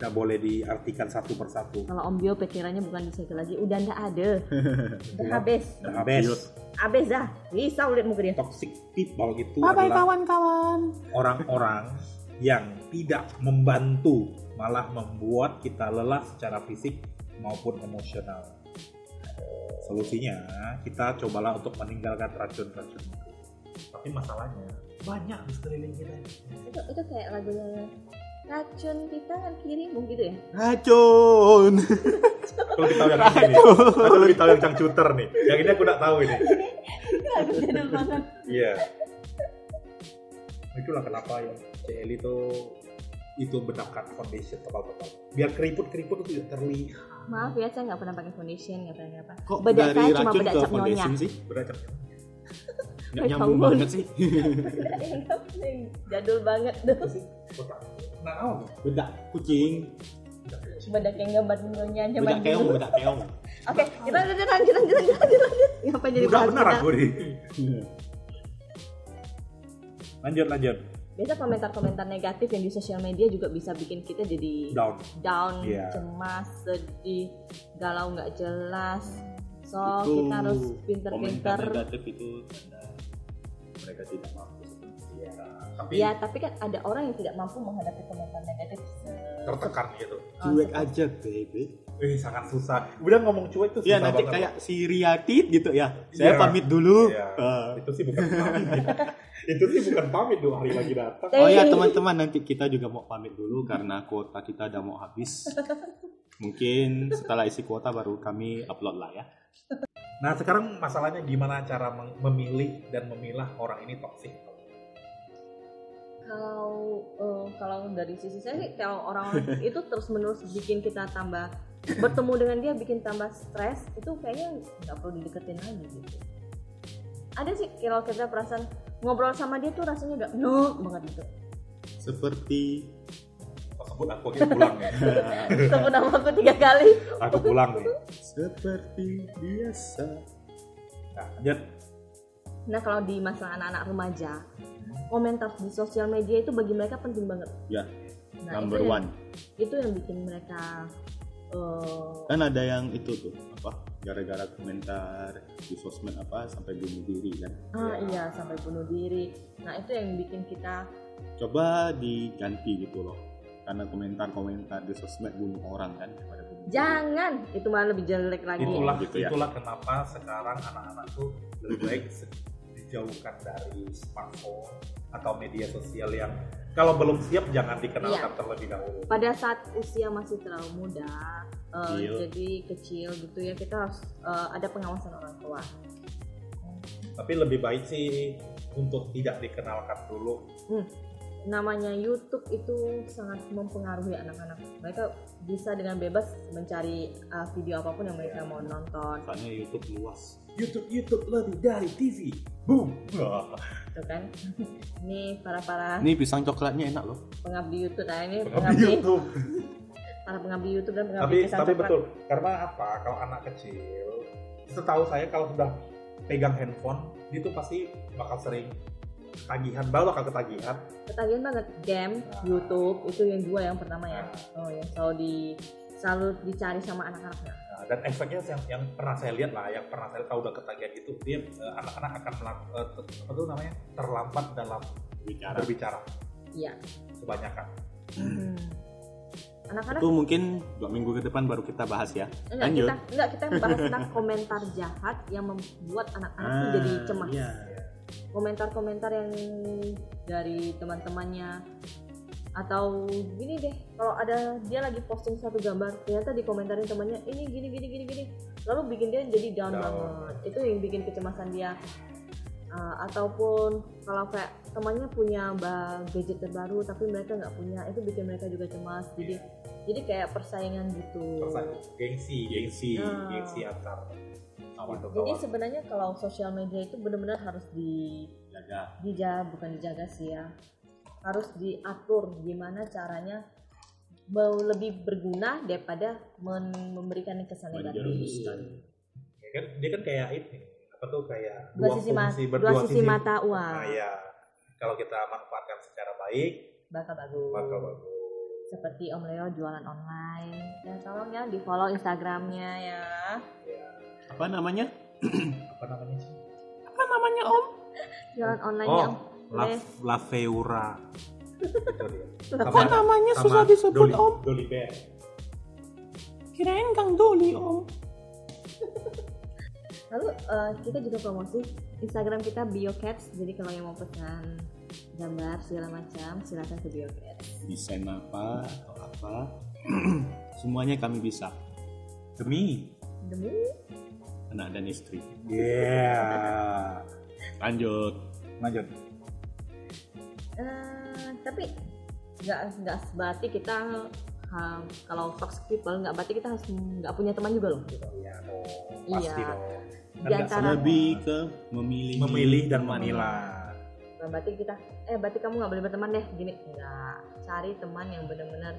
Nggak boleh diartikan satu persatu Kalau Om Bio pikirannya bukan disegel lagi, udah ndak ada. udah habis. Udah habis Habis dah. Risau lihat muka dia. toxic people itu Bye bye adalah kawan-kawan. orang-orang yang tidak membantu malah membuat kita lelah secara fisik maupun emosional solusinya kita cobalah untuk meninggalkan racun-racun itu tapi masalahnya banyak di sekeliling kita ini. Itu, itu kayak lagunya racun di tangan kirimu gitu ya. Racun. Lebih tahu yang ini lebih tahu yang cangcuter nih. Yang ini aku nggak tahu ini. Lagu jadul banget. Iya. Itulah kenapa ya CL itu itu bedakan foundation tebal-tebal. Biar keriput-keriput itu tidak terlihat. Maaf ya, saya nggak pernah pakai foundation, nggak pernah apa. Kok Bedak dari saya cuma racun bedak ke cap nyonya. foundation sih? Beracap. Nggak Kayak nyambung kamu. banget sih. jadul banget tuh. Oh, Bedak kucing. Bedak yang gambar nyonya aja Bedak keong, bedak keong. Oke, kita lanjut lanjut lanjut lanjut lanjut. Ngapain jadi bahas benar bedak? aku nih. Lanjut lanjut. Biasa komentar-komentar negatif yang di sosial media juga bisa bikin kita jadi Down. down, Iya. cemas, sedih, galau nggak jelas. So Itu kita harus komentar pinter-pinter. negatif itu tanda mereka tidak mampu. Iya. Tapi Ya, tapi kan ada orang yang tidak mampu menghadapi komentar negatif. tertekan gitu. Cuek aja, baby. Eh sangat susah. Udah ngomong cuek tuh Iya susah nanti banget. kayak si Riatit gitu ya. Saya Iya. pamit dulu. Iya. Eh, Itu sih bukan pamit. itu sih bukan pamit dua hari lagi datang. Oh ya teman-teman nanti kita juga mau pamit dulu karena kuota kita udah mau habis. Mungkin setelah isi kuota baru kami upload lah ya. Nah sekarang masalahnya gimana cara memilih dan memilah orang ini toksik? Kalau eh, kalau dari sisi saya sih kalau orang-orang itu terus menerus bikin kita tambah bertemu dengan dia bikin tambah stres itu kayaknya nggak perlu dideketin lagi gitu. Ada sih kalau kita perasaan ngobrol sama dia tuh rasanya udah no banget gitu. Seperti Kau sebut aku akhirnya pulang nih. Sebut nama aku tiga kali. Aku pulang nih. seperti biasa. Nah, lanjut. Nah kalau di masalah anak-anak remaja, komentar di sosial media itu bagi mereka penting banget. Ya, Nah, number itu yang- one. Itu yang bikin mereka eh, Kan ada yang itu tuh apa? Gara-gara komentar di sosmed apa sampai bunuh diri kan. ah iya sampai bunuh diri. Nah itu yang bikin kita Coba diganti gitu loh. Karena komentar-komentar di sosmed bunuh orang kan daripada bunuh diri. jangan itu malah lebih jelek lagi. Itulah gitu ya. itulah kenapa sekarang anak-anak tuh lebih baik dijauhkan dari smartphone atau media sosial yang kalau belum siap jangan dikenalkan Iya. terlebih dahulu. Pada saat usia masih terlalu muda, Kecil. jadi kecil gitu ya kita harus eh, ada pengawasan orang tua. Tapi lebih baik sih untuk tidak dikenalkan dulu. namanya YouTube itu sangat mempengaruhi anak-anak. Mereka bisa dengan bebas mencari uh, video apa pun yang mereka mau nonton, Soalnya YouTube luas. YouTube YouTube lebih dari TV. Boom. Wah, gitu kan? Ini para para Ini pisang coklatnya enak loh. pengabdi YouTube, nah ini Pengabdi pengabdi YouTube. para pengabdi YouTube dan pengabdi tapi kesan tapi coklat. betul karena apa kalau anak kecil setahu saya kalau sudah pegang handphone dia tuh pasti bakal sering ketagihan baru bakal ketagihan Ketagihan banget game, Nah. YouTube itu yang dua yang pertama ya. Nah. Oh yang selalu di selalu dicari sama anak-anaknya. Nah, dan efeknya yang, yang pernah saya lihat lah yang pernah saya tahu udah ketagihan itu dia eh, anak-anak akan melak- eh, ter- apa tuh namanya terlambat dalam Bicara. berbicara Iya. kebanyakan Hmm. Anak-anak Itu mungkin dua minggu ke depan baru kita bahas ya. enggak Lanjut. kita enggak kita bahas tentang komentar jahat yang membuat anak-anak tuh jadi cemas. Iya. komentar-komentar yang dari teman-temannya atau gini deh kalau ada dia lagi posting satu gambar ternyata dikomentarin temannya ini gini gini gini gini lalu bikin dia jadi down Down. banget itu yang bikin kecemasan dia Uh, ataupun kalau kayak temannya punya gadget terbaru tapi mereka nggak punya itu bikin mereka juga cemas jadi jadi kayak persaingan gitu Persaingan. gengsi gengsi Nah. gengsi antar kawan jadi kawan sebenarnya kalau sosial media itu benar-benar harus di Jaga. dijaga bukan dijaga sih ya harus diatur gimana caranya mau lebih berguna daripada men- memberikan kesan negatif. ya kan? Dia kan kayak ini apa tuh kayak dua sisi mata fungsi, dua berdua sisi mata nah uang ya kalau kita manfaatkan secara baik bakal bagus. bakal bagus. Seperti Om Leo jualan online. Dan tolong ya di follow Instagramnya ya. Apa namanya? Apa namanya sih? Apa namanya Om? jualan online Oh, Om La. La Feura. Itu dia. Apa namanya susah disebut Doli, Om? Doli Bear. Kirain Kang Doli Om. lalu eh, kita juga promosi Instagram kita BioCats jadi kalau yang mau pesan gambar segala macam silakan ke BioCats Desain apa atau apa? Semuanya kami bisa. Demi. demi Anak dan istri. Yeah. Lanjut. Lanjut. Eh, tapi nggak nggak berarti kita ha- kalau toxic people nggak berarti kita harus nggak punya teman juga loh gitu. Iya dong. Iya. Pasti dong. Di Kan antara- Lebih ke memilih memilih dan teman. memilah. Nah, berarti kita eh berarti kamu nggak boleh berteman deh gini nggak cari teman yang benar-benar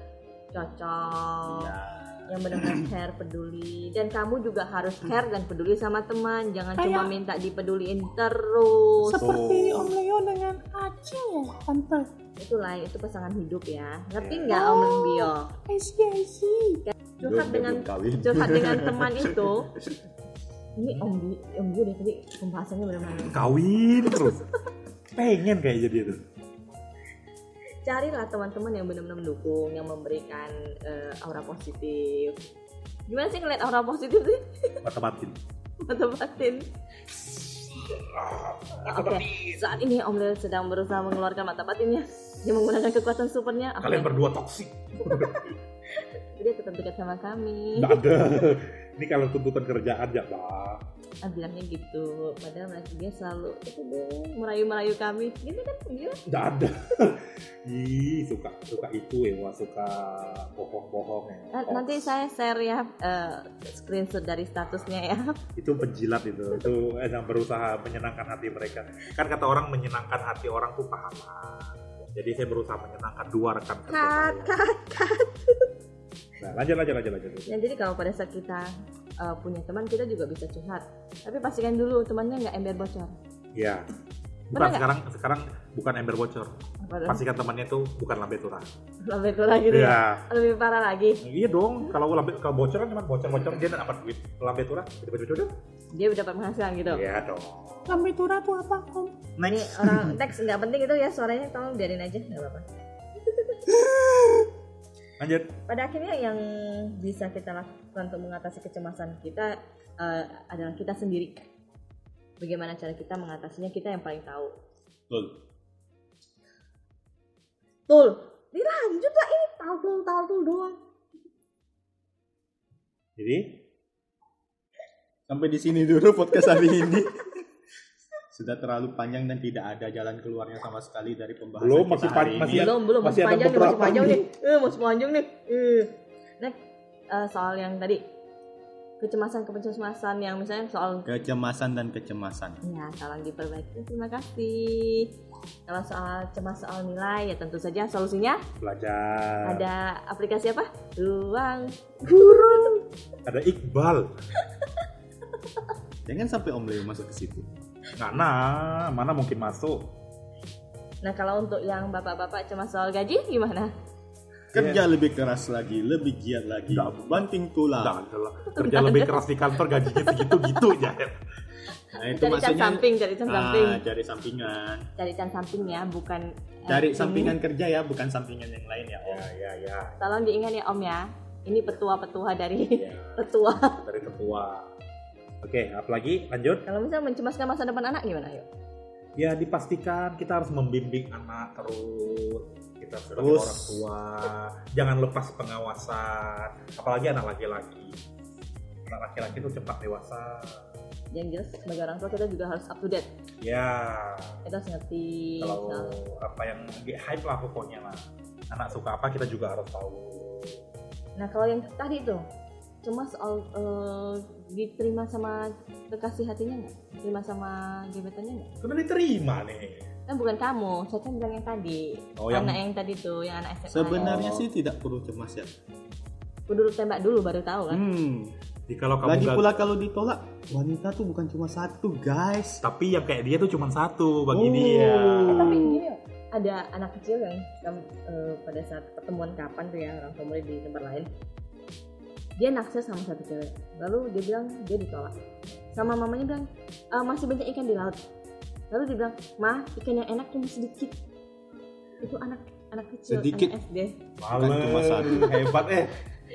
cocok Iya. Yang benar-benar care peduli dan kamu juga harus care dan peduli sama teman jangan cuma minta dipeduliin terus Seperti Om Leo dengan Acing ya, Tante. itulah itu pasangan hidup ya ngerti Ya. nggak om Bio I see, I see. curhat dengan curhat dengan teman itu ini om Bi om deh tadi pembahasannya benar-benar kawin terus. Pengen kayak jadi itu. Carilah teman-teman yang benar-benar mendukung yang memberikan eh, aura positif gimana sih ngeliat aura positif sih Mata batin. mata batin oke saat ini Om Leo sedang berusaha mengeluarkan mata batinnya dia menggunakan kekuatan supernya oke Kalian berdua toksik. dia tetap dekat sama kami Nggak ada. Ini kalau tuntutan kerjaan ya, Bang. Ah, bilangnya gitu padahal mereka dia selalu itu deh merayu-merayu kami. Gitu kan dia Nggak ada. Ih, suka suka itu ya, suka bohong-bohong ya. Nah, nanti saya share ya eh, screenshot dari statusnya ya. Itu penjilat itu itu yang berusaha menyenangkan hati mereka. Kan kata orang menyenangkan hati orang tuh pahala. Jadi saya berusaha menyenangkan dua rekan kerja cut saya. cut cut nah lanjut lanjut lanjut lanjut Ya, jadi kalau pada saat kita uh, punya teman kita juga bisa curhat. Tapi pastikan dulu temannya nggak ember bocor. ya Pernah bukan nggak? sekarang sekarang bukan ember bocor Apa pastikan temannya tuh bukan lambe turah Lebih kurang gitu ya. Iya. Lebih parah lagi. iya dong kalau lambe kalau bocor kan cuma bocor bocor dia dapat duit lambe turah betul betul Dia udah dapat penghasilan gitu. iya dong Lambe Tura tuh apa, Om? Ini next orang teks nggak penting itu ya suaranya tolong biarin aja nggak apa-apa. lanjut Pada akhirnya yang bisa kita lakukan untuk mengatasi kecemasan kita uh, adalah kita sendiri. Bagaimana cara kita mengatasinya kita yang paling tahu. Betul. Tul, dilanjut lah ini taltul taltul doang. jadi Sampai di sini dulu podcast hari ini. Sudah terlalu panjang dan tidak ada jalan keluarnya sama sekali dari pembahasan Belum, kita masih hari ini. masih- belum belum masih, masih ada panjang nih masih panjang nih. nih eh masih panjang nih eh. nah eh, soal yang tadi kecemasan kecemasan yang misalnya soal Kecemasan dan kecemasan. ya tolong diperbaiki terima kasih kalau soal cemas soal nilai ya tentu saja solusinya belajar ada aplikasi apa ruang ada Iqbal Jangan sampai Om Leo masuk ke situ. Nggak nah mana mungkin masuk nah kalau untuk yang bapak-bapak cemas soal gaji gimana Kerja lebih keras lagi, lebih giat lagi. Nggak. Banting tulang. Nggak kerja lebih keras di kantor gajinya segitu gitu ya Nah, itu cari maksudnya samping cari can ah, samping cari sampingan. cari can samping ya bukan eh, Cari ini. sampingan kerja ya, bukan sampingan yang lain ya, Om. ya ya ya tolong diingat ya om ya ini petua-petua dari Ya, petua dari ketua oke apalagi? Lanjut. Kalau misalnya mencemaskan masa depan anak gimana yuk? Ya dipastikan kita harus membimbing anak terus. Kita sebagai Terus. orang tua. Jangan lepas pengawasan. Apalagi anak laki-laki. Anak laki-laki itu cepat dewasa. Yang jelas sebagai orang tua kita juga harus up to date. Ya. Kita harus ngerti kalau soal- apa yang lagi hype lah pokoknya lah. Anak suka apa kita juga harus tahu. Nah kalau yang tadi tuh cuma soal eh, diterima sama kekasih hatinya nggak diterima sama gebetannya nggak sudah diterima nih kan bukan kamu saya kan bilang yang tadi Oh, yang- anak yang tadi tuh yang anak SMA Sebenarnya Oh. sih tidak perlu cemas ya. kudu tembak dulu baru tahu kan Hmm. jadi kalau kamu Lagi pula kalau ditolak, wanita tuh bukan cuma satu, guys. tapi yang kayak dia tuh cuma satu bagi Oh. dia tapi gini yuk ada anak kecil yang eh, pada saat pertemuan kapan tuh ya orang tua murid di tempat lain dia naksir sama satu cewek. Lalu dia bilang dia ditolak. Sama mamanya bilang "Eh, masih banyak ikan di laut. Lalu dia bilang mah ikan yang enak cuma sedikit. Itu anak anak kecil Sedikit. anak SD Bukan cuma satu. hebat eh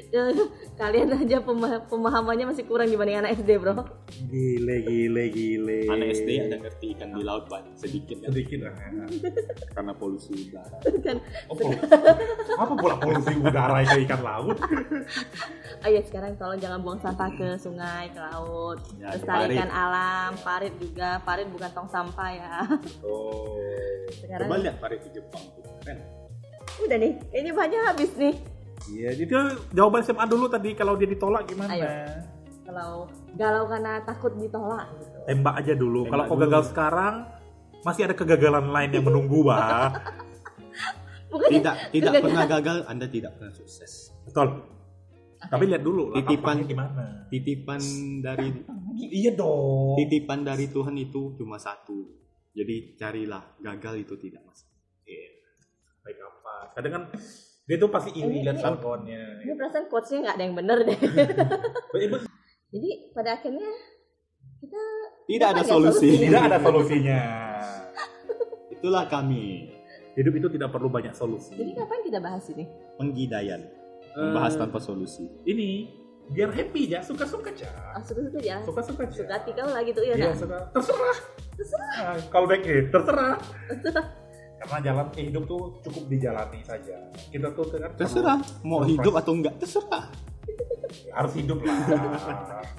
kalian aja pema- pemahamannya masih kurang dibanding anak SD bro. Gile gile gile. Anak SD ada ngerti ikan di laut banyak sedikit kan? Sedikit ah. karena polusi udara. kan. Apa apa pula polusi udara ke ikan laut? Oh ya sekarang tolong jangan buang sampah ke sungai ke laut. Ya, lestarikan alam parit juga. Parit bukan tong sampah ya. Oh. Sekarang Coba lihat parit di Jepang tuh. Keren. udah nih kayaknya banyak habis nih iya itu jawaban SMA dulu tadi kalau dia ditolak gimana Ayo. kalau galau karena takut ditolak gitu tembak aja dulu Tembak kalau kau gagal sekarang masih ada kegagalan lain yang menunggu bah bukan Tidak tidak Gagal. pernah gagal, Anda tidak pernah sukses. betul tapi lihat dulu lah Titipan. gimana Titipan dari iya dong titipan dari Tuhan itu cuma satu. Jadi carilah gagal itu tidak masalah. Iya. baik apa kadang kan dia tuh pasti iri Ini- lihat ini- kawan-kawannya ini perasaan quotesnya nggak ada yang bener deh. Eh, jadi pada akhirnya kita Tidak ada ya solusi. tidak ada solusinya. Itulah kami. Hidup itu tidak perlu banyak solusi. Jadi ngapain kita bahas ini? Penggidayan. Eh, Membahas tanpa solusi. ini biar happy ya. Suka-suka aja ah, suka-suka aja suka-suka aja suka hati kau lah gitu ya Iya, nak? suka. terserah. Terserah. Kalau back eh, terserah karena jalan eh, hidup tuh cukup dijalani saja. Kita tuh kan Terserah mau perlu hidup atau enggak terserah. harus hidup lah.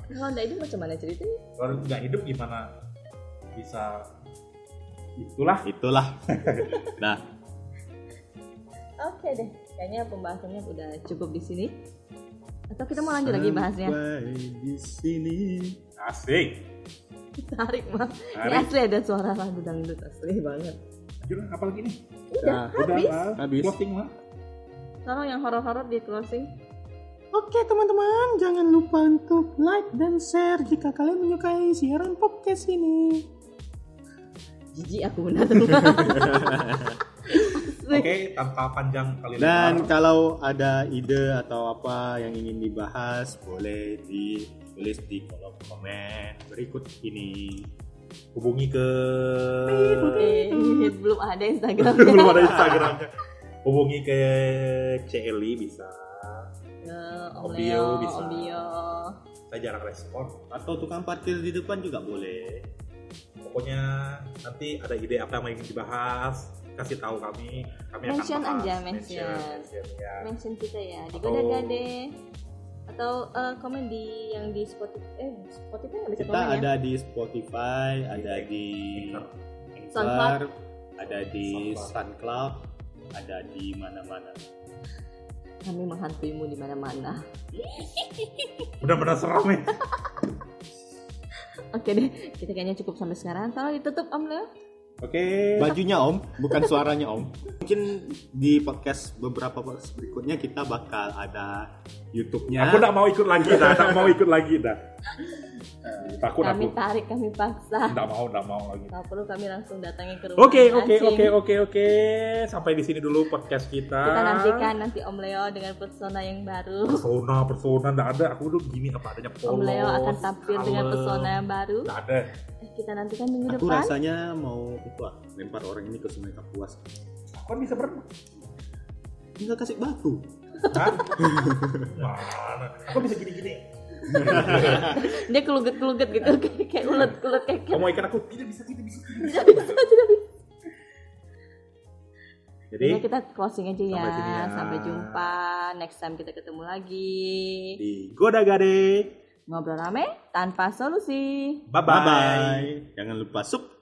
Kalau nggak itu macam mana ceritanya? Kalau nggak hidup gimana bisa? Itulah. Itulah. Nah, oke deh kayaknya pembahasannya udah cukup di sini. Atau kita mau lanjut lagi bahasnya? Sampai di sini. asik. Tarik mah ini Tarik. asli ada suara lagu dangdut asli banget lanjut apa lagi nih udah habis lah. Habis. closing lah tolong yang horor-horor di closing Oke teman-teman, jangan lupa untuk like dan share jika kalian menyukai siaran podcast ini. jijik aku benar oke tanpa panjang kali Dan lebar kalau ada ide atau apa yang ingin dibahas, boleh ditulis di kolom komen berikut ini. Hubungi ke eh, belum ada Instagram belum ada Instagramnya hubungi ke CLI bisa ke Om Leo, bisa. Om Bio. saya jarang respon Atau tukang parkir di depan juga boleh. pokoknya nanti ada ide apa yang ingin dibahas kasih tahu kami kami Mention akan bahas aja, mention. mention, ya. mention kita ya di Goda Gade atau eh, komen di yang di Spotify eh Spotify nggak bisa Kita komen ya ada di Spotify, ada di Anchor. Anchor, ada di SoundCloud. SoundCloud, ada di mana-mana. kami menghantuimu di mana-mana benar-benar seram ya oke deh kita kayaknya cukup sampai sekarang kalau ditutup Om Leo oke Bajunya Om, bukan suaranya Om. Mungkin di podcast beberapa podcast berikutnya kita bakal ada YouTube-nya. aku nggak mau ikut lagi dah nggak mau ikut lagi dah Eh, takut kami aku tarik kami paksa nggak mau nggak mau lagi kalau perlu kami langsung datangi ke rumah Oke oke oke oke oke sampai di sini dulu podcast kita. kita nantikan nanti Om Leo dengan persona yang baru Persona persona nggak ada. Aku udah gini apa adanya polos. Om Leo akan tampil dengan kalem. pesona yang baru Nggak ada. Eh, kita nantikan minggu Aku depan rasanya mau itu ah, lempar orang ini ke Sungai Kapuas. Kan bisa berenang. Tinggal kasih batu. Hah? Mana? Aku bisa gini-gini. dia keluget-keluget gitu kayak kayak ulet ulet kayak Kamu mau ikan aku? Tidak bisa, tidak bisa. tidak bisa tidak bisa Jadi Jadi kita closing aja ya. Sampai sini ya. Sampai jumpa. Next time kita ketemu lagi. di Goda Gade. Ngobrol rame tanpa solusi. Bye Bye bye. bye. Jangan lupa sub